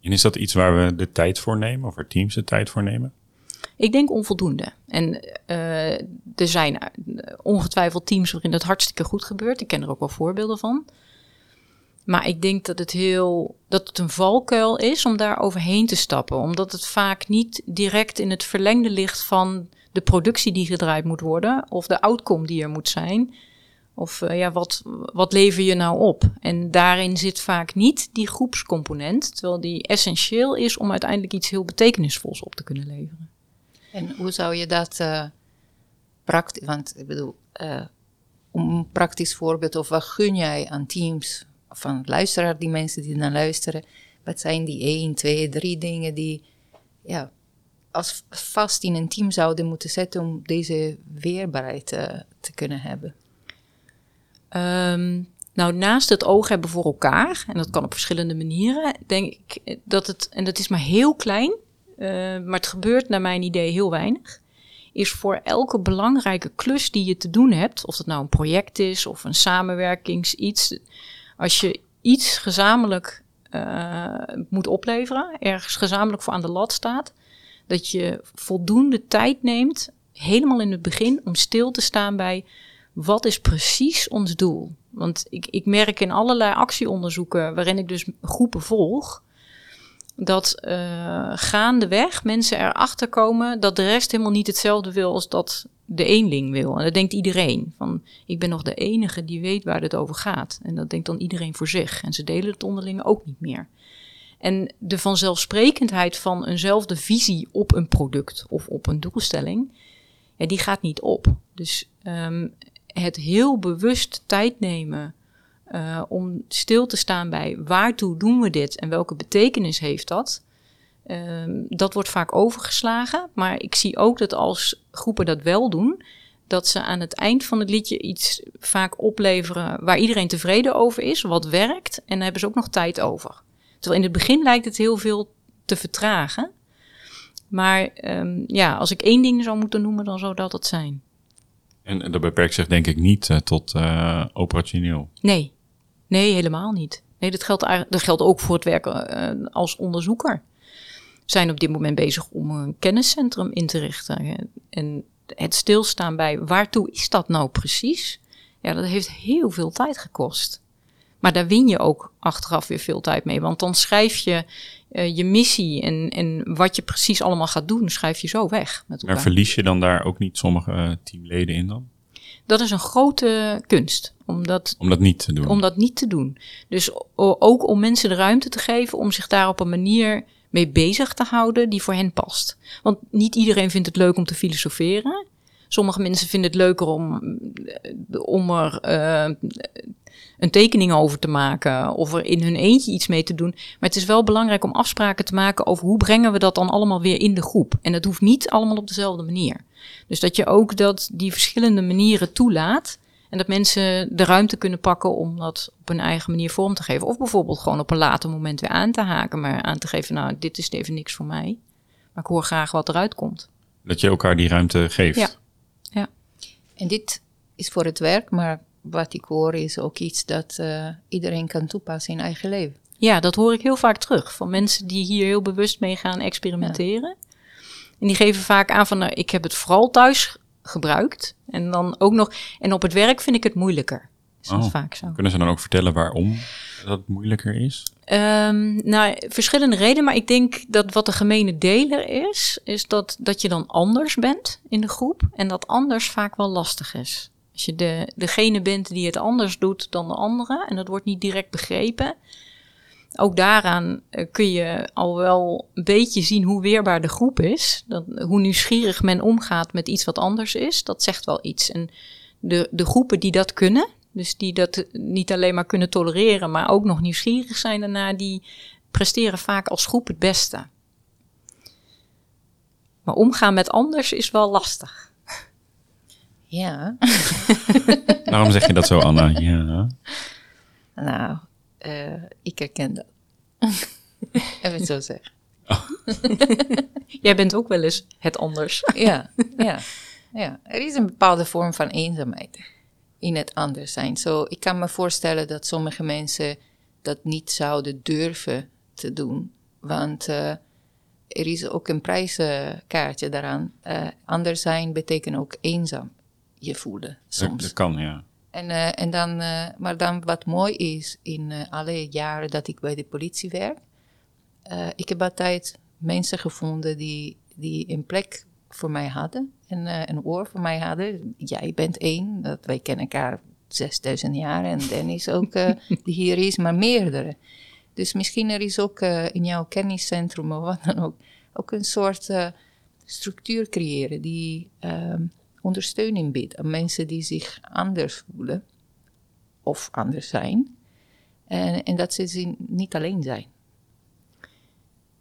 Speaker 1: En is dat iets waar we de tijd voor nemen of waar teams de tijd voor nemen?
Speaker 3: Ik denk onvoldoende. En uh, er zijn ongetwijfeld teams waarin dat hartstikke goed gebeurt. Ik ken er ook wel voorbeelden van. Maar ik denk dat het heel dat het een valkuil is om daar overheen te stappen. Omdat het vaak niet direct in het verlengde ligt van de productie die gedraaid moet worden. Of de outcome die er moet zijn. Of uh, ja, wat, wat lever je nou op? En daarin zit vaak niet die groepscomponent. Terwijl die essentieel is om uiteindelijk iets heel betekenisvols op te kunnen leveren.
Speaker 2: En hoe zou je dat uh, praktisch, want ik bedoel, uh, een praktisch voorbeeld of wat gun jij aan teams van luisteraar, die mensen die naar luisteren, wat zijn die één, twee, drie dingen die ja, als vast in een team zouden moeten zetten om deze weerbaarheid uh, te kunnen hebben?
Speaker 3: Um, nou, naast het oog hebben voor elkaar, en dat kan op verschillende manieren, denk ik dat het, en dat is maar heel klein, uh, maar het gebeurt naar mijn idee heel weinig, is voor elke belangrijke klus die je te doen hebt, of dat nou een project is of een samenwerkings iets, als je iets gezamenlijk uh, moet opleveren, ergens gezamenlijk voor aan de lat staat, dat je voldoende tijd neemt, helemaal in het begin, om stil te staan bij wat is precies ons doel. Want ik, ik merk in allerlei actieonderzoeken, waarin ik dus groepen volg, dat uh, gaandeweg mensen erachter komen dat de rest helemaal niet hetzelfde wil als dat de eenling wil. En dat denkt iedereen. Van, ik ben nog de enige die weet waar het over gaat. En dat denkt dan iedereen voor zich. En ze delen het onderling ook niet meer. En de vanzelfsprekendheid van eenzelfde visie op een product of op een doelstelling, ja, die gaat niet op. Dus um, het heel bewust tijd nemen uh, om stil te staan bij waartoe doen we dit en welke betekenis heeft dat. Um, dat wordt vaak overgeslagen, maar ik zie ook dat als groepen dat wel doen, dat ze aan het eind van het liedje iets vaak opleveren waar iedereen tevreden over is, wat werkt, en dan hebben ze ook nog tijd over. Terwijl in het begin lijkt het heel veel te vertragen. Maar um, ja, als ik één ding zou moeten noemen, dan zou dat het zijn.
Speaker 1: En dat beperkt zich denk ik niet uh, tot uh, operationeel.
Speaker 3: Nee, nee, helemaal niet. Nee, dat geldt, dat geldt ook voor het werken uh, als onderzoeker zijn op dit moment bezig om een kenniscentrum in te richten. En het stilstaan bij waartoe is dat nou precies? Ja, dat heeft heel veel tijd gekost. Maar daar win je ook achteraf weer veel tijd mee. Want dan schrijf je uh, je missie en, en wat je precies allemaal gaat doen, schrijf je zo weg.
Speaker 1: Met maar verlies je dan daar ook niet sommige uh, teamleden in dan?
Speaker 3: Dat is een grote kunst. Om dat,
Speaker 1: om dat niet te doen.
Speaker 3: Om dat niet te doen. Dus ook om mensen de ruimte te geven om zich daar op een manier mee bezig te houden die voor hen past. Want niet iedereen vindt het leuk om te filosoferen. Sommige mensen vinden het leuker om, om er uh, een tekening over te maken of er in hun eentje iets mee te doen. Maar het is wel belangrijk om afspraken te maken over hoe brengen we dat dan allemaal weer in de groep. En dat hoeft niet allemaal op dezelfde manier. Dus dat je ook dat die verschillende manieren toelaat. En dat mensen de ruimte kunnen pakken om dat op een eigen manier vorm te geven. Of bijvoorbeeld gewoon op een later moment weer aan te haken. Maar aan te geven, nou, dit is even niks voor mij. Maar ik hoor graag wat eruit komt.
Speaker 1: Dat je elkaar die ruimte geeft.
Speaker 3: Ja. ja.
Speaker 2: En dit is voor het werk, maar wat ik hoor is ook iets dat uh, iedereen kan toepassen in eigen leven.
Speaker 3: Ja, dat hoor ik heel vaak terug. Van mensen die hier heel bewust mee gaan experimenteren. Ja. En die geven vaak aan van, nou, ik heb het vooral thuis gebruikt. En dan ook nog, en op het werk vind ik het moeilijker. Is dat oh, vaak zo.
Speaker 1: Kunnen ze dan ook vertellen waarom dat moeilijker is?
Speaker 3: Um, nou, verschillende redenen, maar ik denk dat wat de gemene deler is, is dat, dat je dan anders bent in de groep en dat anders vaak wel lastig is. Als je de, degene bent die het anders doet dan de andere en dat wordt niet direct begrepen, ook daaraan uh, kun je al wel een beetje zien hoe weerbaar de groep is. Dat, hoe nieuwsgierig men omgaat met iets wat anders is, dat zegt wel iets. En de, de groepen die dat kunnen, dus die dat niet alleen maar kunnen tolereren, maar ook nog nieuwsgierig zijn daarna, die presteren vaak als groep het beste. Maar omgaan met anders is wel lastig.
Speaker 2: Ja.
Speaker 1: Waarom zeg je dat zo, Anna? Ja.
Speaker 2: Nou, uh, ik herken dat. Even het zo zeggen.
Speaker 3: Oh. Jij bent ook wel eens het anders.
Speaker 2: ja, ja, ja. Er is een bepaalde vorm van eenzaamheid in het anders zijn. Zo, ik kan me voorstellen dat sommige mensen dat niet zouden durven te doen. Want uh, er is ook een prijskaartje daaraan. Uh, anders zijn betekent ook eenzaam je voelen soms.
Speaker 1: Dat, kan, ja.
Speaker 2: En, uh, en dan, maar dan wat mooi is in alle jaren dat ik bij de politie werk. ik heb altijd mensen gevonden die, die een plek voor mij hadden en een oor voor mij hadden. Jij bent één, dat wij kennen elkaar 6000 jaar en Dennis ook, die hier is, maar meerdere. Dus misschien er is ook in jouw kenniscentrum of wat dan ook, ook een soort structuur creëren die uh, ondersteuning biedt aan mensen die zich anders voelen of anders zijn. En, en dat ze niet alleen zijn.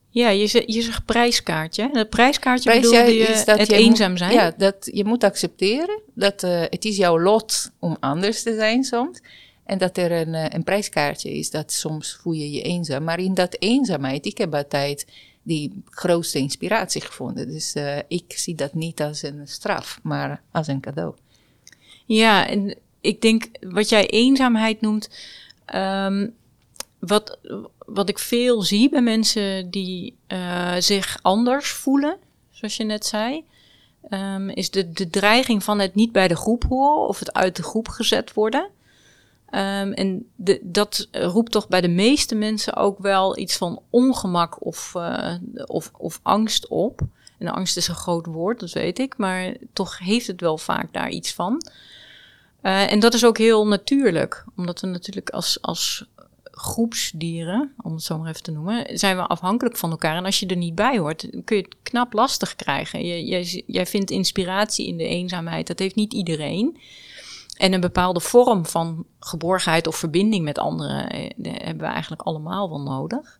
Speaker 3: Ja, je, zegt, je zegt prijskaartje. Dat prijskaartje Prijs, bedoelde je is dat het eenzaam zijn?
Speaker 2: Ja, dat je moet accepteren dat uh, het is jouw lot om anders te zijn soms. En dat er een, eh, een prijskaartje is, dat soms voel je je eenzaam. Maar in dat eenzaamheid, ik heb altijd die grootste inspiratie gevonden. Dus uh, ik zie dat niet als een straf, maar als een cadeau.
Speaker 3: Ja, en ik denk wat jij eenzaamheid noemt, um, wat, wat ik veel zie bij mensen die uh, zich anders voelen, zoals je net zei, um, is de, de dreiging van het niet bij de groep horen of het uit de groep gezet worden. Um, en dat roept toch bij de meeste mensen ook wel iets van ongemak of, uh, of, of angst op. En angst is een groot woord, dat weet ik, maar toch heeft het wel vaak daar iets van. Uh, en dat is ook heel natuurlijk, omdat we natuurlijk als, als groepsdieren, om het zo maar even te noemen, zijn we afhankelijk van elkaar. En als je er niet bij hoort, kun je het knap lastig krijgen. Jij, jij vindt inspiratie in de eenzaamheid, dat heeft niet iedereen. En een bepaalde vorm van geborgenheid of verbinding met anderen eh, hebben we eigenlijk allemaal wel nodig.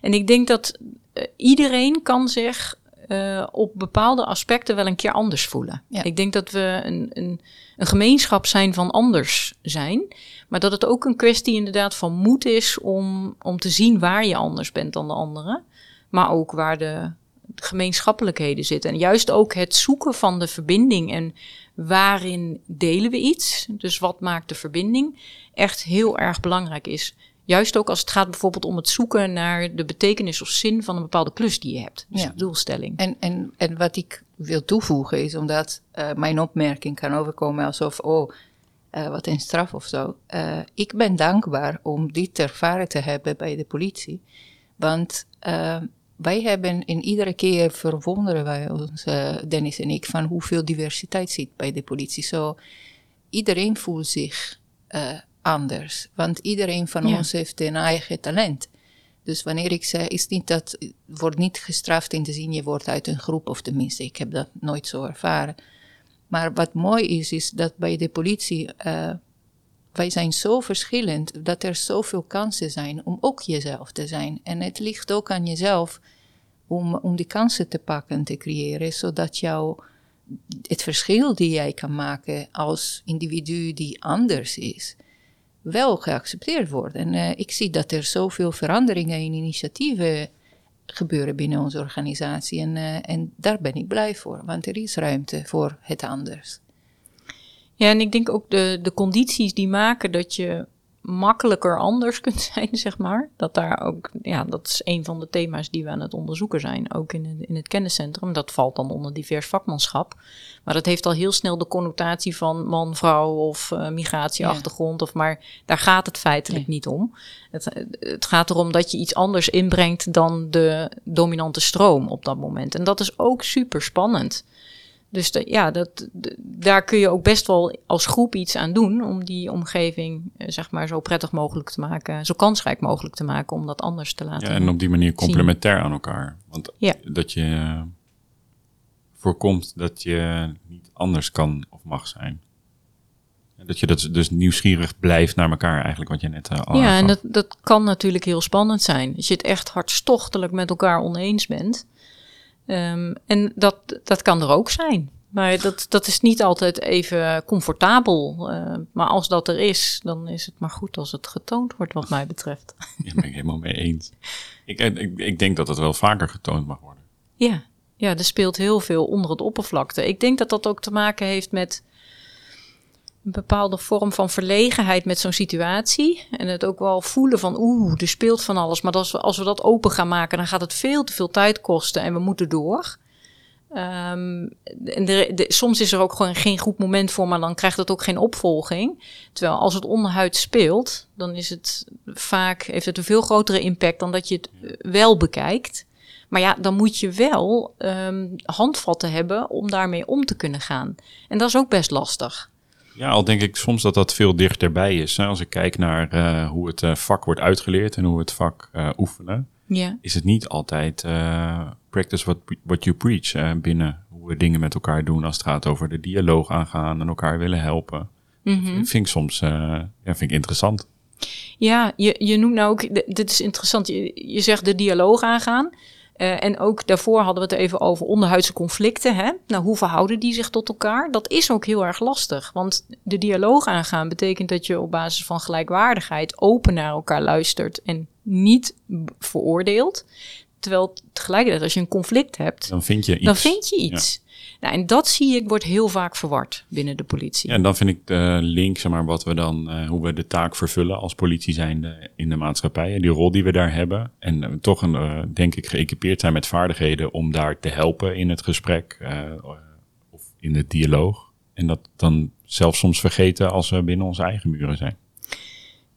Speaker 3: En ik denk dat uh, iedereen kan zich uh, op bepaalde aspecten wel een keer anders voelen. Ja. Ik denk dat we een, een, een, gemeenschap zijn van anders zijn. Maar dat het ook een kwestie inderdaad van moed is om, om te zien waar je anders bent dan de anderen. Maar ook waar de, gemeenschappelijkheden zitten. En juist ook het zoeken van de verbinding en waarin delen we iets. Dus wat maakt de verbinding echt heel erg belangrijk is. Juist ook als het gaat bijvoorbeeld om het zoeken naar de betekenis of zin van een bepaalde klus die je hebt. Dus de doelstelling.
Speaker 2: En, en, en wat ik wil toevoegen is omdat uh, mijn opmerking kan overkomen alsof, oh, uh, wat een straf of zo. Uh, ik ben dankbaar om dit ervaren te hebben bij de politie. Want wij hebben in iedere keer verwonderen wij ons, uh, Dennis en ik, van hoeveel diversiteit zit bij de politie. Zo, iedereen voelt zich uh, anders, want iedereen van ons heeft een eigen talent. Dus wanneer ik zeg, is niet dat, wordt niet gestraft in de zin je wordt uit een groep, of tenminste, ik heb dat nooit zo ervaren. Maar wat mooi is, is dat bij de politie, uh, wij zijn zo verschillend dat er zoveel kansen zijn om ook jezelf te zijn. En het ligt ook aan jezelf om, om die kansen te pakken, te creëren, zodat jouw het verschil die jij kan maken als individu die anders is, wel geaccepteerd wordt. En uh, ik zie dat er zoveel veranderingen en initiatieven gebeuren binnen onze organisatie. En, uh, en daar ben ik blij voor, want er is ruimte voor het anders.
Speaker 3: Ja, en ik denk ook de, de condities die maken dat je makkelijker anders kunt zijn, zeg maar. Dat daar ook, ja, dat is een van de thema's die we aan het onderzoeken zijn, ook in, in het kenniscentrum. Dat valt dan onder divers vakmanschap. Maar dat heeft al heel snel de connotatie van man, vrouw of uh, migratieachtergrond. Of maar daar gaat het feitelijk niet om. Het, het gaat erom dat je iets anders inbrengt dan de dominante stroom op dat moment. En dat is ook super spannend. Dus ja, dat, daar kun je ook best wel als groep iets aan doen om die omgeving eh, zeg maar zo prettig mogelijk te maken, zo kansrijk mogelijk te maken om dat anders te laten.
Speaker 1: Ja, en op die manier complementair aan elkaar. Want ja. dat je eh, voorkomt dat je niet anders kan of mag zijn. Dat je dat dus nieuwsgierig blijft naar elkaar, eigenlijk wat je net uh,
Speaker 3: al Ja, en dat, dat kan natuurlijk heel spannend zijn. Als je het echt hartstochtelijk met elkaar oneens bent, Ehm, en dat, dat kan er ook zijn. Maar dat, dat is niet altijd even comfortabel. Uh, maar als dat er is, dan is het maar goed als het getoond wordt, wat mij betreft.
Speaker 1: Ja, ben ik helemaal mee eens. Ik, ik, ik denk dat het wel vaker getoond mag worden.
Speaker 3: Ja, ja, er speelt heel veel onder het oppervlakte. Ik denk dat dat ook te maken heeft met een bepaalde vorm van verlegenheid met zo'n situatie. En het ook wel voelen van, oeh, er speelt van alles. Maar als we, als we dat open gaan maken, dan gaat het veel te veel tijd kosten en we moeten door. Um, en de, soms is er ook gewoon geen goed moment voor, maar dan krijgt het ook geen opvolging. Terwijl als het onderhuid speelt, dan is het vaak, heeft het een veel grotere impact dan dat je het wel bekijkt. Maar ja, dan moet je wel um, handvatten hebben om daarmee om te kunnen gaan. En dat is ook best lastig.
Speaker 1: Ja, al denk ik soms dat dat veel dichterbij is. Hè? Als ik kijk naar uh, hoe het uh, vak wordt uitgeleerd en hoe het vak uh, oefenen, is het niet altijd practice what, what you preach binnen hoe we dingen met elkaar doen als het gaat over de dialoog aangaan en elkaar willen helpen. Mm -hmm. Vind ik soms ja, vind ik interessant.
Speaker 3: Ja, je, je noemt nou ook, dit is interessant, je, je zegt de dialoog aangaan. Uh, en ook daarvoor hadden we het even over onderhuidse conflicten. Hè? Nou, hoe verhouden die zich tot elkaar? Dat is ook heel erg lastig. Want de dialoog aangaan betekent dat je op basis van gelijkwaardigheid open naar elkaar luistert en niet veroordeelt. Terwijl tegelijkertijd, als je een conflict hebt,
Speaker 1: dan vind je iets.
Speaker 3: Dan vind je iets. Nou, en dat zie ik wordt heel vaak verward binnen de politie.
Speaker 1: En dan vind ik de link, zeg maar, wat we dan, uh, hoe we de taak vervullen als politie zijnde in de maatschappij. En die rol die we daar hebben. En uh, toch, een, uh, denk ik, geëquipeerd zijn met vaardigheden om daar te helpen in het gesprek of in de dialoog. En dat dan zelfs soms vergeten als we binnen onze eigen muren zijn.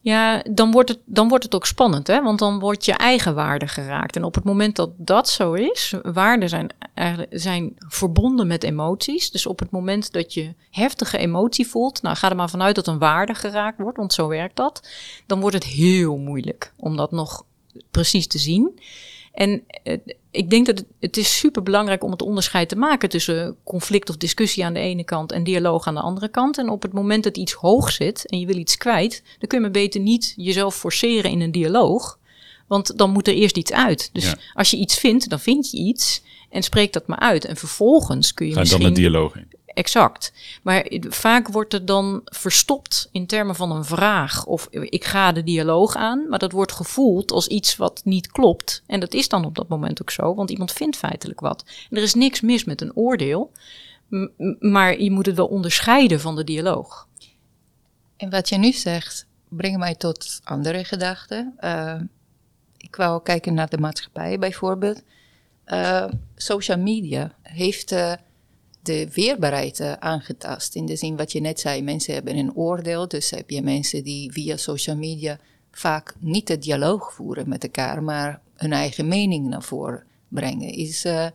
Speaker 3: Ja, dan wordt, het, dan wordt het ook spannend, hè? want dan wordt je eigen waarde geraakt. En op het moment dat dat zo is, waarden zijn, zijn verbonden met emoties. Dus op het moment dat je heftige emotie voelt, nou ga er maar vanuit dat een waarde geraakt wordt, want zo werkt dat. Dan wordt het heel moeilijk om dat nog precies te zien. En uh, ik denk dat het, het is super belangrijk om het onderscheid te maken tussen conflict of discussie aan de ene kant en dialoog aan de andere kant. En op het moment dat iets hoog zit en je wil iets kwijt, dan kun je maar beter niet jezelf forceren in een dialoog. Want dan moet er eerst iets uit. Dus als je iets vindt, dan vind je iets en spreek dat maar uit. En vervolgens kun je
Speaker 1: Ga
Speaker 3: misschien...
Speaker 1: dan een dialoog in
Speaker 3: exact. Maar vaak wordt het dan verstopt in termen van een vraag of ik ga de dialoog aan, maar dat wordt gevoeld als iets wat niet klopt. En dat is dan op dat moment ook zo, want iemand vindt feitelijk wat. Er is niks mis met een oordeel, maar je moet het wel onderscheiden van de dialoog.
Speaker 2: En wat je nu zegt, brengt mij tot andere gedachten. Uh, ik wou kijken naar de maatschappij bijvoorbeeld. Uh, social media heeft. Uh, de weerbaarheid uh, aangetast. In de zin wat je net zei, mensen hebben een oordeel. Dus heb je mensen die via social media vaak niet het dialoog voeren met elkaar, maar hun eigen mening naar voren brengen. Is, uh,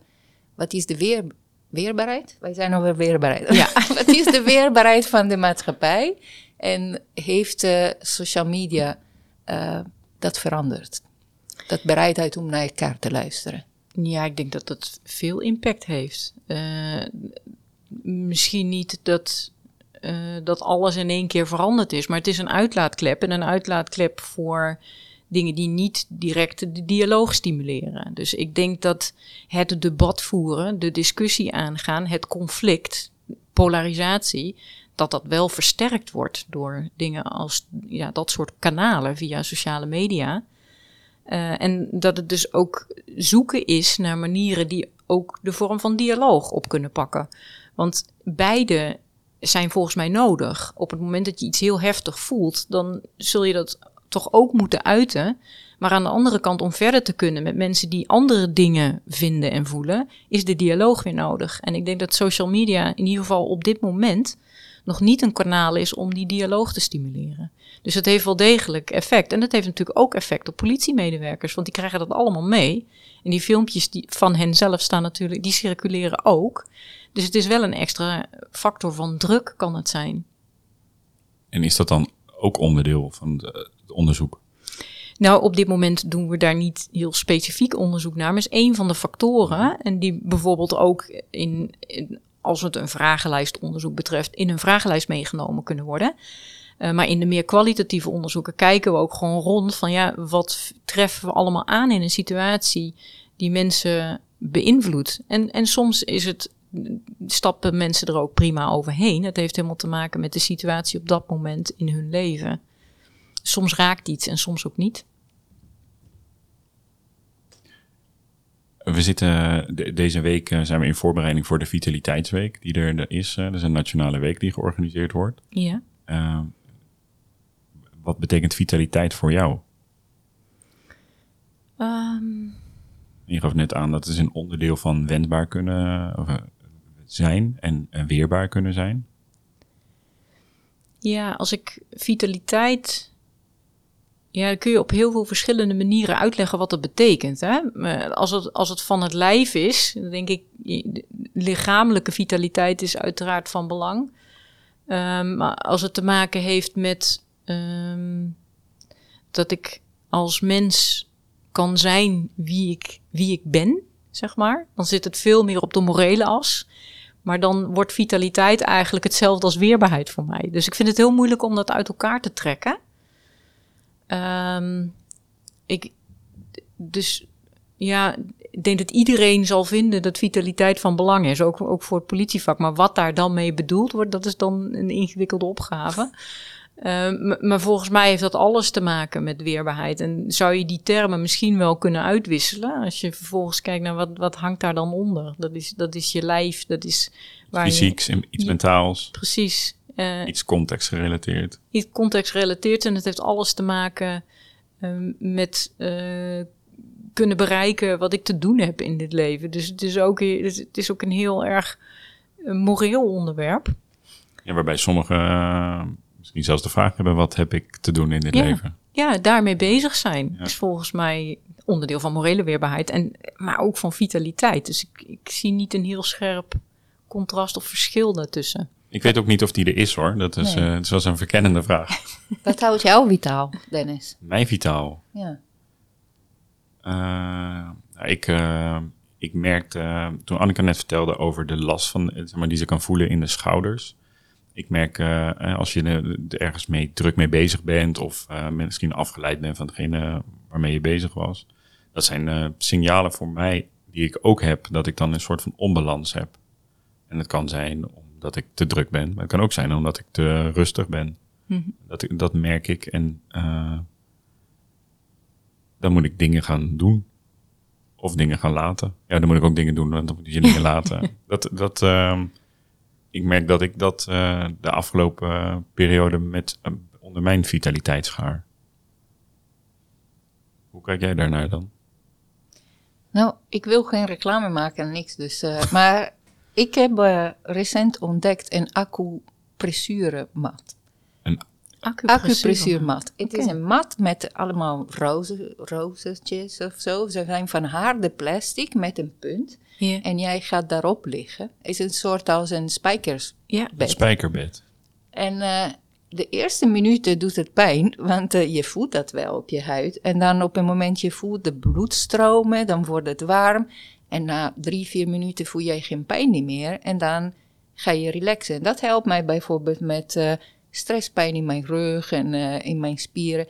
Speaker 2: wat is de weer, weerbaarheid? Wij zijn over weerbaarheid. Ja. wat is de weerbaarheid van de maatschappij? En heeft uh, social media dat veranderd? Dat bereidheid om naar elkaar te luisteren?
Speaker 3: Ja, ik denk dat dat veel impact heeft. Uh, misschien niet dat, uh, dat alles in één keer veranderd is, maar het is een uitlaatklep en een uitlaatklep voor dingen die niet direct de dialoog stimuleren. Dus ik denk dat het debat voeren, de discussie aangaan, het conflict, polarisatie, dat dat wel versterkt wordt door dingen als ja, dat soort kanalen via sociale media. Uh, en dat het dus ook zoeken is naar manieren die ook de vorm van dialoog op kunnen pakken. Want beide zijn volgens mij nodig. Op het moment dat je iets heel heftig voelt, dan zul je dat toch ook moeten uiten. Maar aan de andere kant, om verder te kunnen met mensen die andere dingen vinden en voelen, is de dialoog weer nodig. En ik denk dat social media in ieder geval op dit moment nog niet een kanaal is om die dialoog te stimuleren. Dus het heeft wel degelijk effect. En dat heeft natuurlijk ook effect op politiemedewerkers, want die krijgen dat allemaal mee. En die filmpjes die van hen zelf staan natuurlijk, die circuleren ook. Dus het is wel een extra factor van druk, kan het zijn.
Speaker 1: En is dat dan ook onderdeel van het onderzoek?
Speaker 3: Nou, op dit moment doen we daar niet heel specifiek onderzoek naar. Maar is één van de factoren. En die bijvoorbeeld ook in, in als het een vragenlijstonderzoek betreft, in een vragenlijst meegenomen kunnen worden. Uh, maar in de meer kwalitatieve onderzoeken kijken we ook gewoon rond van ja, wat treffen we allemaal aan in een situatie die mensen beïnvloedt. En, en soms is het, stappen mensen er ook prima overheen. Het heeft helemaal te maken met de situatie op dat moment in hun leven. Soms raakt iets en soms ook niet.
Speaker 1: We zitten deze week eh, zijn we in voorbereiding voor de Vitaliteitsweek die er is. Dat is een nationale week die georganiseerd wordt.
Speaker 3: Ja.
Speaker 1: Uh, wat betekent vitaliteit voor jou?
Speaker 3: Um,
Speaker 1: je gaf net aan dat het is een onderdeel van wendbaar kunnen of, eh, zijn en, en weerbaar kunnen zijn.
Speaker 3: Ja, als ik vitaliteit ja, dan kun je op heel veel verschillende manieren uitleggen wat dat betekent. Hè? Als, het, als het van het lijf is, dan denk ik, lichamelijke vitaliteit is uiteraard van belang. Um, maar als het te maken heeft met um, dat ik als mens kan zijn wie ik, wie ik ben, zeg maar, dan zit het veel meer op de morele as. Maar dan wordt vitaliteit eigenlijk hetzelfde als weerbaarheid voor mij. Dus ik vind het heel moeilijk om dat uit elkaar te trekken. Um, ik, dus ja, ik denk dat iedereen zal vinden dat vitaliteit van belang is, ook, ook voor het politievak. Maar wat daar dan mee bedoeld wordt, dat is dan een ingewikkelde opgave. Uh, maar volgens mij heeft dat alles te maken met weerbaarheid. En zou je die termen misschien wel kunnen uitwisselen? Als je vervolgens kijkt naar wat, wat hangt daar dan onder? Dat is, dat is je lijf, dat is
Speaker 1: waar Fysieks, je, iets mentaals.
Speaker 3: Precies.
Speaker 1: Uh, iets contextgerelateerd.
Speaker 3: Iets contextgerelateerd en het heeft alles te maken uh, met uh, kunnen bereiken wat ik te doen heb in dit leven. Dus het is ook, het is ook een heel erg moreel onderwerp.
Speaker 1: Ja, waarbij sommigen misschien zelfs de vraag hebben: wat heb ik te doen in dit
Speaker 3: ja.
Speaker 1: leven?
Speaker 3: Ja, daarmee bezig zijn ja. is volgens mij onderdeel van morele weerbaarheid, en, maar ook van vitaliteit. Dus ik, ik zie niet een heel scherp contrast of verschil daartussen.
Speaker 1: Ik weet ook niet of die er is hoor. Dat is, nee. uh, het was een verkennende vraag.
Speaker 2: Wat houdt jou vitaal, Dennis?
Speaker 1: Mij vitaal?
Speaker 2: Ja.
Speaker 1: Uh, ik, uh, ik merkte, toen Anneke net vertelde over de last van, zeg maar, die ze kan voelen in de schouders. Ik merk als je er ergens mee, druk mee bezig bent of misschien afgeleid bent van degene waarmee je bezig was. Dat zijn signalen voor mij die ik ook heb, dat ik dan een soort van onbalans heb. En het kan zijn omdat ik te druk ben. Maar het kan ook zijn omdat ik te rustig ben.
Speaker 3: Mm-hmm.
Speaker 1: Dat, dat merk ik. En uh, dan moet ik dingen gaan doen. Of dingen gaan laten. Ja, dan moet ik ook dingen doen, want dan moet je dingen laten. Dat, dat, uh, ik merk dat ik dat uh, de afgelopen periode met onder mijn vitaliteit schaar. Hoe kijk jij daarnaar dan?
Speaker 2: Nou, ik wil geen reclame maken en niks. Dus, maar ik heb uh, recent ontdekt een acupressuurmat.
Speaker 1: Een
Speaker 2: acupressuurmat. Het okay. is een mat met allemaal roze, rozetjes of zo. Ze zijn van harde plastic met een punt.
Speaker 3: Yeah.
Speaker 2: En jij gaat daarop liggen. Het is een soort als een spijkersbed.
Speaker 1: Een spijkerbed.
Speaker 2: En uh, de eerste minuten doet het pijn, want uh, je voelt dat wel op je huid. En dan op een moment je voelt de bloed stromen, dan wordt het warm. En na drie, vier minuten voel jij geen pijn meer. En dan ga je relaxen. En dat helpt mij bijvoorbeeld met uh, stresspijn in mijn rug en uh, in mijn spieren.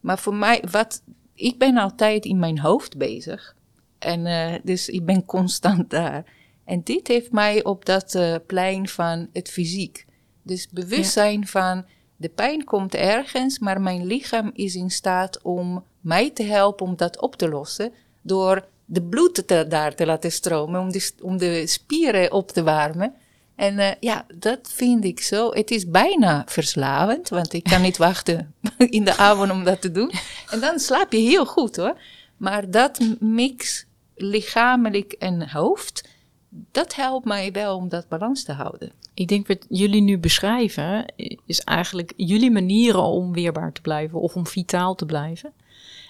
Speaker 2: Maar voor mij, wat, ik ben altijd in mijn hoofd bezig. En uh, dus ik ben constant daar. En dit heeft mij op dat plein van het fysiek. Dus bewustzijn ja. van de pijn komt ergens, maar mijn lichaam is in staat om mij te helpen om dat op te lossen. Door de bloed te, daar te laten stromen, om de, om de spieren op te warmen. En uh, ja, dat vind ik zo. Het is bijna verslavend, want ik kan niet wachten in de avond om dat te doen. En dan slaap je heel goed hoor. Maar dat mix lichamelijk en hoofd, dat helpt mij wel om dat balans te houden.
Speaker 3: Ik denk wat jullie nu beschrijven, is eigenlijk jullie manieren om weerbaar te blijven of om vitaal te blijven.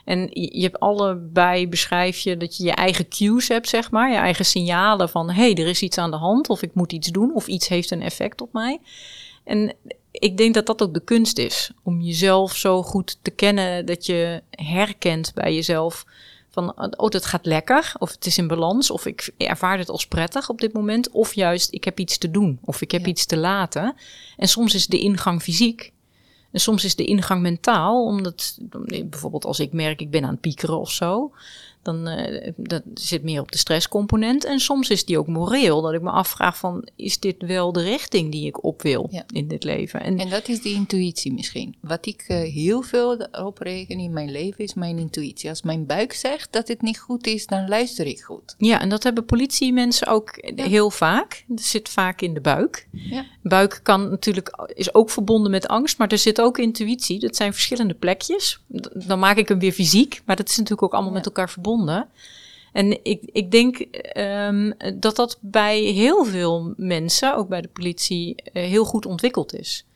Speaker 3: En je hebt allebei, beschrijf je dat je je eigen cues hebt, zeg maar. Je eigen signalen van, hé, hey, er is iets aan de hand. Of ik moet iets doen. Of iets heeft een effect op mij. En ik denk dat dat ook de kunst is. Om jezelf zo goed te kennen dat je herkent bij jezelf. Van, oh, dat gaat lekker. Of het is in balans. Of ik ervaar het als prettig op dit moment. Of juist, ik heb iets te doen. Of ik heb ja. iets te laten. En soms is de ingang fysiek. En soms is de ingang mentaal, omdat bijvoorbeeld als ik merk ik ben aan het piekeren of zo, Dan uh, dat zit meer op de stresscomponent. En soms is die ook moreel. Dat ik me afvraag van, is dit wel de richting die ik op wil in dit leven?
Speaker 2: En, en, dat is die intuïtie misschien. Wat ik uh, heel veel op reken in mijn leven is mijn intuïtie. Als mijn buik zegt dat het niet goed is, dan luister ik goed.
Speaker 3: Ja, en dat hebben politiemensen ook heel vaak. Het zit vaak in de buik. Ja. Buik kan natuurlijk, is ook verbonden met angst, maar er zit ook intuïtie. Dat zijn verschillende plekjes. Dan maak ik hem weer fysiek, maar dat is natuurlijk ook allemaal met elkaar verbonden. En ik, ik denk um, dat dat bij heel veel mensen, ook bij de politie, uh, heel goed ontwikkeld is.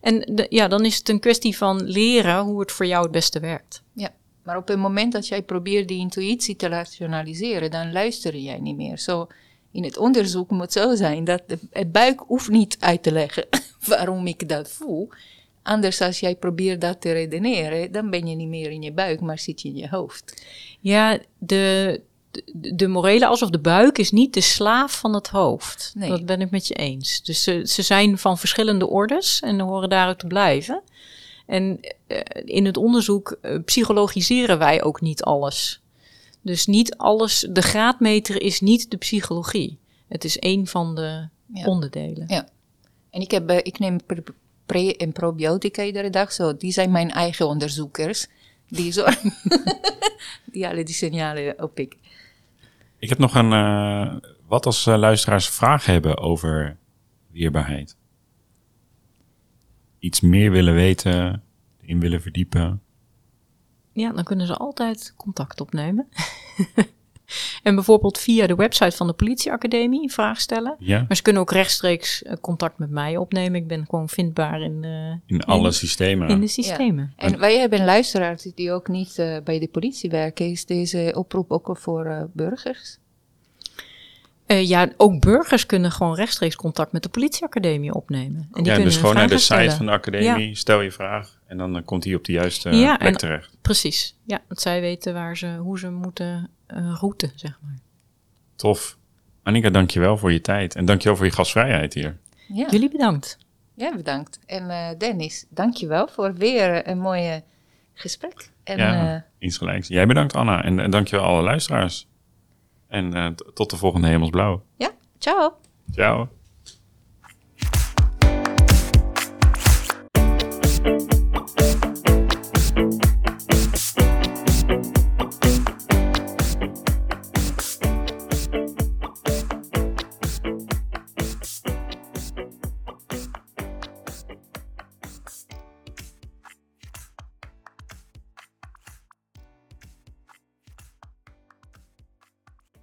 Speaker 3: En ja, dan is het een kwestie van leren hoe het voor jou het beste werkt.
Speaker 2: Ja, maar op het moment dat jij probeert die intuïtie te rationaliseren, dan luister jij niet meer. Zo, in het onderzoek moet zo zijn dat het buik hoeft niet uit te leggen waarom ik dat voel. Anders als jij probeert dat te redeneren, dan ben je niet meer in je buik, maar zit je in je hoofd.
Speaker 3: Ja, de, de, de morele alsof de buik is niet de slaaf van het hoofd. Nee. Dat ben ik met je eens. Dus ze, ze zijn van verschillende ordes en horen daaruit te blijven. En uh, in het onderzoek uh, psychologiseren wij ook niet alles. Dus niet alles, de graadmeter is niet de psychologie. Het is een van de ja. onderdelen.
Speaker 2: Ja. En ik, heb, uh, ik neem pre- en probiotica iedere dag. Zo, die zijn mijn eigen onderzoekers. Die zorgen die alle die signalen oppikken.
Speaker 1: Ik heb nog een. Uh, wat als uh, luisteraars vragen hebben over weerbaarheid? Iets meer willen weten, in willen verdiepen?
Speaker 3: Ja, dan kunnen ze altijd contact opnemen. En bijvoorbeeld via de website van de politieacademie een vraag stellen. Ja. Maar ze kunnen ook rechtstreeks eh, contact met mij opnemen. Ik ben gewoon vindbaar in, uh,
Speaker 1: in alle systemen.
Speaker 3: In de systemen.
Speaker 2: Ja. En wij hebben luisteraars die ook niet uh, bij de politie werken. Is deze oproep ook voor burgers?
Speaker 3: Uh, ja, ook burgers kunnen gewoon rechtstreeks contact met de politieacademie opnemen.
Speaker 1: En die ja, dus gewoon naar de site van de academie, stel je vraag en dan komt hij op de juiste plek terecht.
Speaker 3: Precies, ja. Dat zij weten waar ze, hoe ze moeten uh, routen, zeg maar.
Speaker 1: Tof. Annika, dankjewel voor je tijd. En dankjewel voor je gastvrijheid hier.
Speaker 3: Ja. Jullie bedankt.
Speaker 2: Jij ja, bedankt. En uh, Dennis, dankjewel voor weer een mooie gesprek. En,
Speaker 1: ja, uh. Jij bedankt, Anna. En, en wel alle luisteraars. En tot de volgende Hemelsblauw.
Speaker 2: Ja, ciao.
Speaker 1: Ciao.